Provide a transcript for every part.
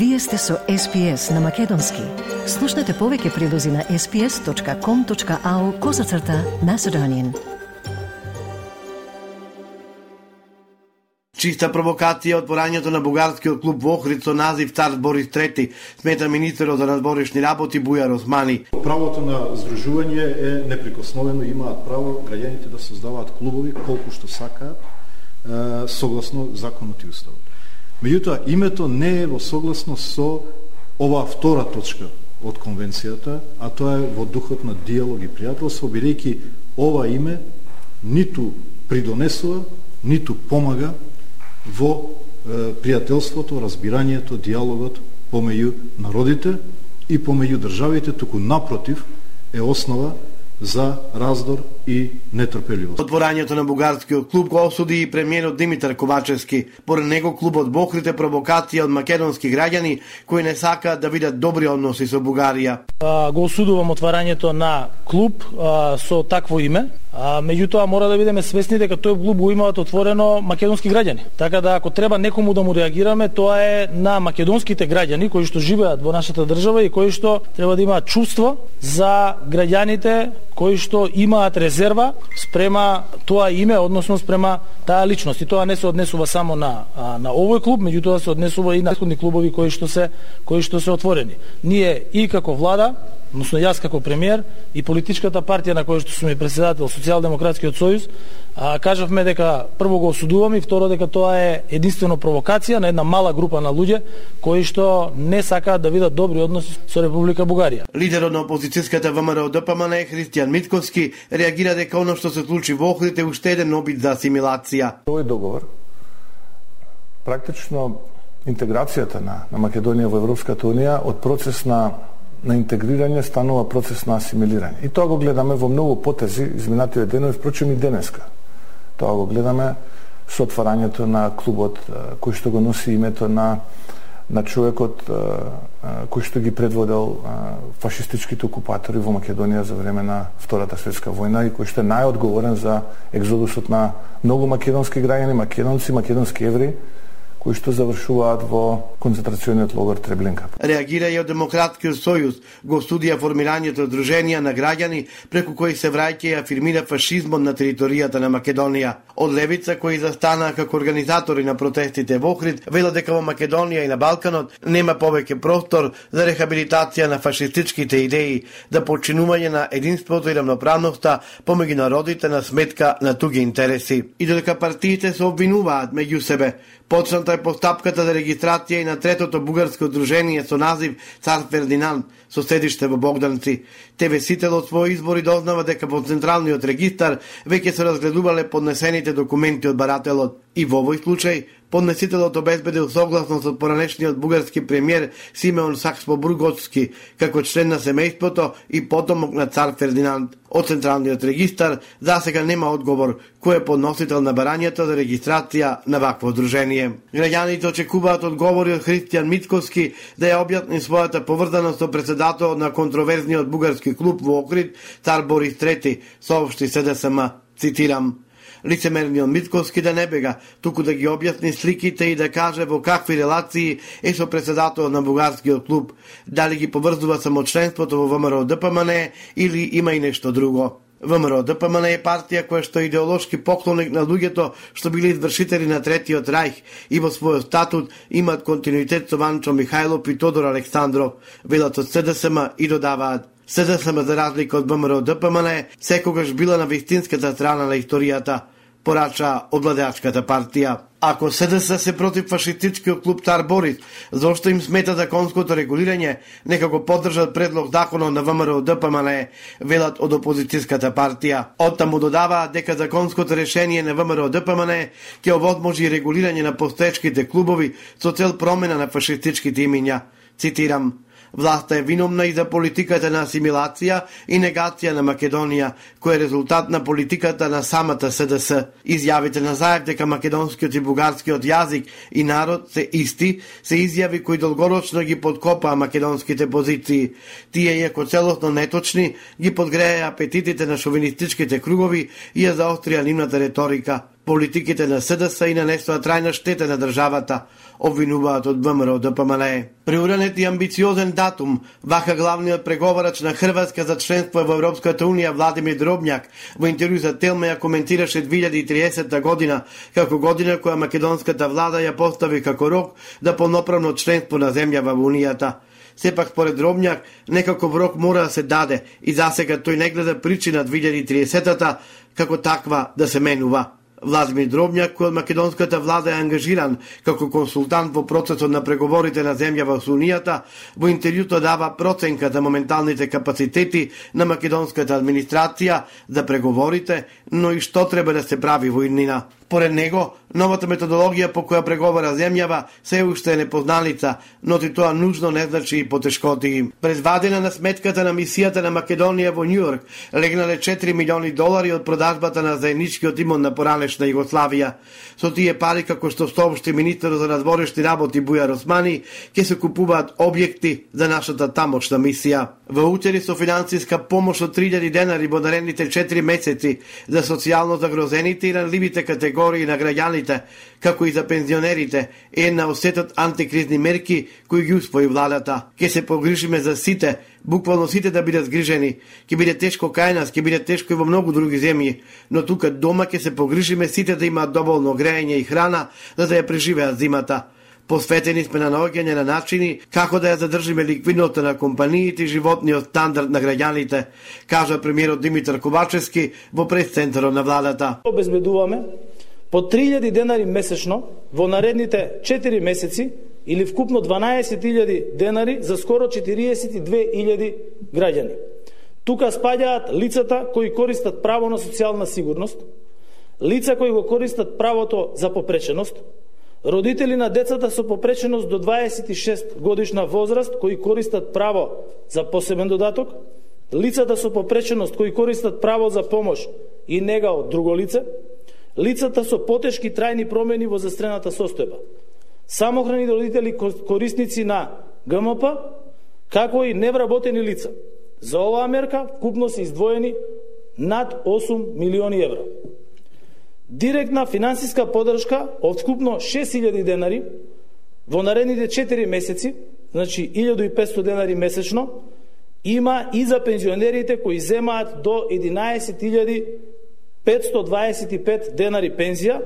Вие сте со SPS на Македонски. Слушнете повеќе прилози на sps.com.au козацрта на Седонин. Чиста провокација од порањето на бугарскиот клуб во Охрид со назив Цар Борис III, смета министерот за надборешни работи Бујар Османи. Правото на здружување е неприкосновено, имаат право граѓаните да создаваат клубови колку што сакаат, согласно законот и уставот. Меѓутоа, името не е во согласност со оваа втора точка од конвенцијата, а тоа е во духот на диалог и пријателство, бидејќи ова име ниту придонесува, ниту помага во е, пријателството, разбирањето, диалогот помеѓу народите и помеѓу државите, туку напротив е основа за раздор и нетрпеливост. Отворањето на бугарскиот клуб го осуди и премиерот Димитар Ковачевски. Поред него клубот Бохрите провокација од македонски граѓани кои не сакаат да видат добри односи со Бугарија. Го осудувам отварањето на клуб со такво име, А, меѓутоа мора да бидеме свесни дека тој клуб го имаат отворено македонски граѓани. Така да ако треба некому да му реагираме, тоа е на македонските граѓани кои што живеат во нашата држава и кои што треба да имаат чувство за граѓаните кои што имаат резерва спрема тоа име, односно спрема таа личност. И тоа не се однесува само на на овој клуб, меѓутоа се однесува и на претходни клубови кои што се кои што се отворени. Ние и како влада односно јас како премиер и политичката партија на која што сум и председател Социјалдемократскиот сојуз, а, кажавме дека прво го осудуваме и второ дека тоа е единствено провокација на една мала група на луѓе кои што не сакаат да видат добри односи со Република Бугарија. Лидерот на опозицијската ВМРО ДПМН Христијан Митковски реагира дека оно што се случи во Охрид е уште еден обид за асимилација. Овој договор практично интеграцијата на, на Македонија во Европската Унија од процес на на интегрирање станува процес на асимилирање. И тоа го гледаме во многу потези изминативе денови, впрочем и денеска. Тоа го гледаме со отворањето на клубот кој што го носи името на на човекот кој што ги предводел фашистичките окупатори во Македонија за време на Втората светска војна и кој што е најодговорен за екзодусот на многу македонски граѓани, македонци, македонски евреи кои што завршуваат во концентрациониот логор Треблинка. Реагира и од Демократскиот сојуз, го студија формирањето друженија на граѓани преку кои се враќа и афирмира фашизмот на територијата на Македонија. Од левица кои застанаа како организатори на протестите во Охрид, велат дека во Македонија и на Балканот нема повеќе простор за рехабилитација на фашистичките идеи, да починување на единството и равноправноста помеѓу народите на сметка на туги интереси. И додека партиите се обвинуваат меѓу себе, Почната е постапката за регистрација и на третото бугарско дружение со назив Цар Фердинанд со седиште во Богданци. ТВ Сител од своји избори дознава дека во Централниот регистар веќе се разгледувале поднесените документи од барателот и во овој случај Поднесителот обезбедил согласност од поранешниот бугарски премиер Симеон Саксбо-Бургоцки како член на семејството и потомок на цар Фердинанд. Од Централниот регистар за сега нема одговор кој е подносител на барањето за регистрација на вакво дружение. Граѓаните очекуваат одговори од Христијан Митковски да ја објасни својата поврзаност со председателот на контроверзниот бугарски клуб во Окрид, цар Борис III, соопшти СДСМ, цитирам лицемерниот Митковски да не бега, туку да ги објасни сликите и да каже во какви релации е со председателот на бугарскиот клуб, дали ги поврзува само членството во ВМРО ДПМН или има и нешто друго. ВМРО ДПМН е партија која што е идеолошки поклонник на луѓето што били извршители на Третиот рајх и во својот статут имат континуитет со Ванчо Михајлов и Тодор Александров, велат од СДСМ и додаваат СДСМ за разлика од ВМРО ДПМН секогаш била на вистинската страна на историјата, порача од партија. Ако СДС се против фашистичкиот клуб Тар Борис, зошто им смета законското регулирање, нека го поддржат предлог законот на ВМРО ДПМН, велат од опозицијската партија. Оттаму додава дека законското решение на ВМРО ДПМН ќе овозможи регулирање на постоечките клубови со цел промена на фашистичките имиња. Цитирам, Власта е виновна и за политиката на асимилација и негација на Македонија, кој е резултат на политиката на самата СДС. Изјавите на Заев дека македонскиот и бугарскиот јазик и народ се исти, се изјави кои долгорочно ги подкопаа македонските позиции. Тие, иако целосно неточни, ги подгреја апетитите на шовинистичките кругови и ја заострија нивната реторика политиките на СДС и нанесоа трајна штета на државата, обвинуваат од ВМРО ДПМНЕ. Приуранет и амбициозен датум, вака главниот преговарач на Хрватска за членство во Европската Унија Владимир Дробњак во интервју за Телме ја коментираше 2030 година како година која македонската влада ја постави како рок да полноправно членство на земја во Унијата. Сепак, според Дробњак, некако рок мора да се даде и засега тој не гледа причина 2030-та како таква да се менува. Владимир Дробњак, кој од македонската влада е ангажиран како консултант во процесот на преговорите на земја во Сунијата, во интервјуто дава проценка за моменталните капацитети на македонската администрација за преговорите, но и што треба да се прави во иднина. Поред него, новата методологија по која преговара земјава се уште е непозналица, но ти тоа нужно не значи и потешкоти. Предвадена на сметката на мисијата на Македонија во Њујорк легнале 4 милиони долари од продажбата на заедничкиот имот на поранешна Југославија. Со тие пари, како што соопшти министер за надворешни работи Бујар Османи, ќе се купуваат објекти за нашата тамошна мисија. Во утери со финансиска помош од 3000 денари во наредните 4 месеци за социјално загрозените и ранливите категории категории на граѓаните, како и за пензионерите, е на осетот антикризни мерки кои ги успои владата. Ке се погрижиме за сите, буквално сите да бидат грижени, Ке биде тешко кај нас, ке биде тешко и во многу други земји, но тука дома ке се погрижиме сите да имаат доволно грејење и храна, за да ја преживеат зимата. Посветени сме на наоѓање на начини како да ја задржиме ликвидноста на компаниите и животниот стандард на граѓаните, кажа премиерот Димитар Ковачевски во пресцентарот на владата. Обезбедуваме по 3000 денари месечно во наредните 4 месеци или вкупно 12.000 денари за скоро 42.000 граѓани. Тука спаѓаат лицата кои користат право на социјална сигурност, лица кои го користат правото за попреченост, родители на децата со попреченост до 26 годишна возраст кои користат право за посебен додаток, лицата со попреченост кои користат право за помош и нега од друго лице, лицата со потешки трајни промени во застрената состојба, самохрани родители корисници на ГМП, како и невработени лица. За оваа мерка вкупно се издвоени над 8 милиони евра. Директна финансиска поддршка, од вкупно 6000 денари во наредните 4 месеци, значи 1500 денари месечно, има и за пензионерите кои земаат до 11.525 денари пензија,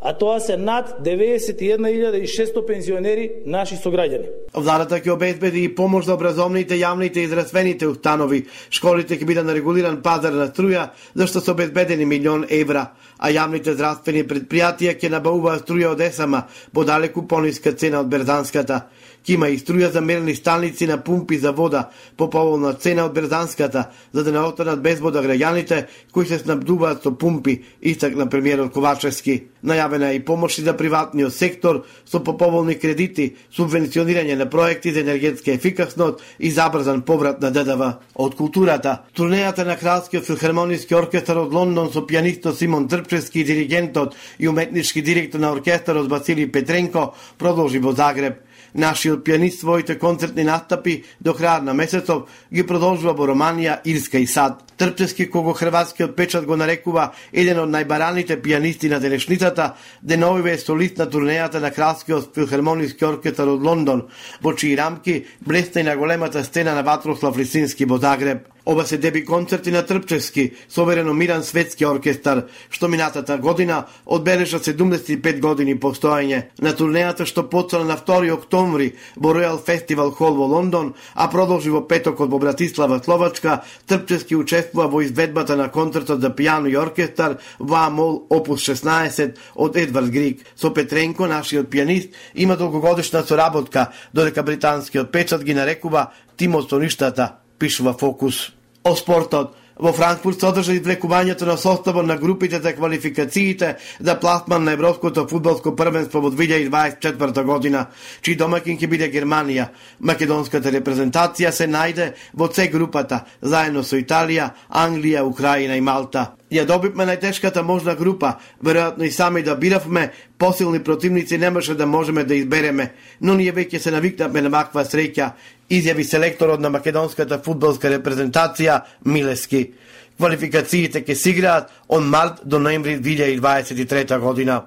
а тоа се над 91.600 пензионери наши сограѓани. Владата ќе обезбеди и помош за образовните, јавните и здравствените установи. Школите ќе бидат на регулиран пазар на струја, зашто се обезбедени милион евра, а јавните здравствени предпријатија ќе набавуваат струја од ЕСАМА по далеку пониска цена од берзанската. Ќе има и струја за мерни станици на пумпи за вода по поволна цена од берзанската, за да не останат без вода граѓаните кои се снабдуваат со пумпи, истакна премиерот Ковачевски. Најавена и помоши за приватниот сектор со поповолни кредити, субвенционирање на проекти за енергетска ефикасност и забрзан поврат на ДДВ. Од културата, турнејата на Кралскиот филхармониски оркестар од Лондон со пианистот Симон Трпчевски и диригентот и уметнички директор на оркестарот Василий Петренко продолжи во Загреб. Нашиот пианист своите концертни настапи до крајот на месецов ги продолжува во Романија, Ирска и Сад. Трпчески, кого хрватскиот печат го нарекува еден од најбараните пијанисти на денешницата, деновиве е солист на турнејата на Кралскиот филхармониски оркестар од Лондон, во чии рамки блесна и на големата стена на Ватрослав Лисински во Загреб. Ова се деби концерти на Трпчевски со миран светски оркестар, што минатата година одбележа 75 години постоење. На турнејата што почна на 2 октомври во Royal Фестивал Хол во Лондон, а продолжи во петокот во Братислава, Словачка, Трпчевски учествува во изведбата на концертот за пијано и оркестар во Амол Опус 16 од Едвард Грик. Со Петренко, нашиот пианист, има долгогодишна соработка, додека британскиот печат ги нарекува тимот со ништата пишува Фокус. О спортот, Во Франкфурт се одржа извлекувањето на составот на групите за квалификациите за пласман на Европското фудбалско првенство во 2024 година, чиј домакин ќе биде Германија. Македонската репрезентација се најде во С групата, заедно со Италија, Англија, Украина и Малта. Ја добивме најтешката можна група, веројатно и сами да биравме, посилни противници немаше да можеме да избереме, но ние веќе се навикнавме на ваква среќа, изјави селекторот на македонската фудбалска репрезентација Милески. Квалификациите ќе се играат од март до ноември 2023 година.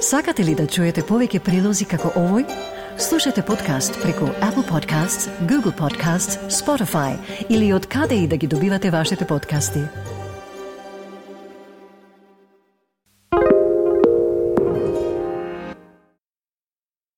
Сакате ли да чуете повеќе прилози како овој? Слушате подкаст преку Apple Podcasts, Google Podcasts, Spotify или од каде и да ги добивате вашите подкасти.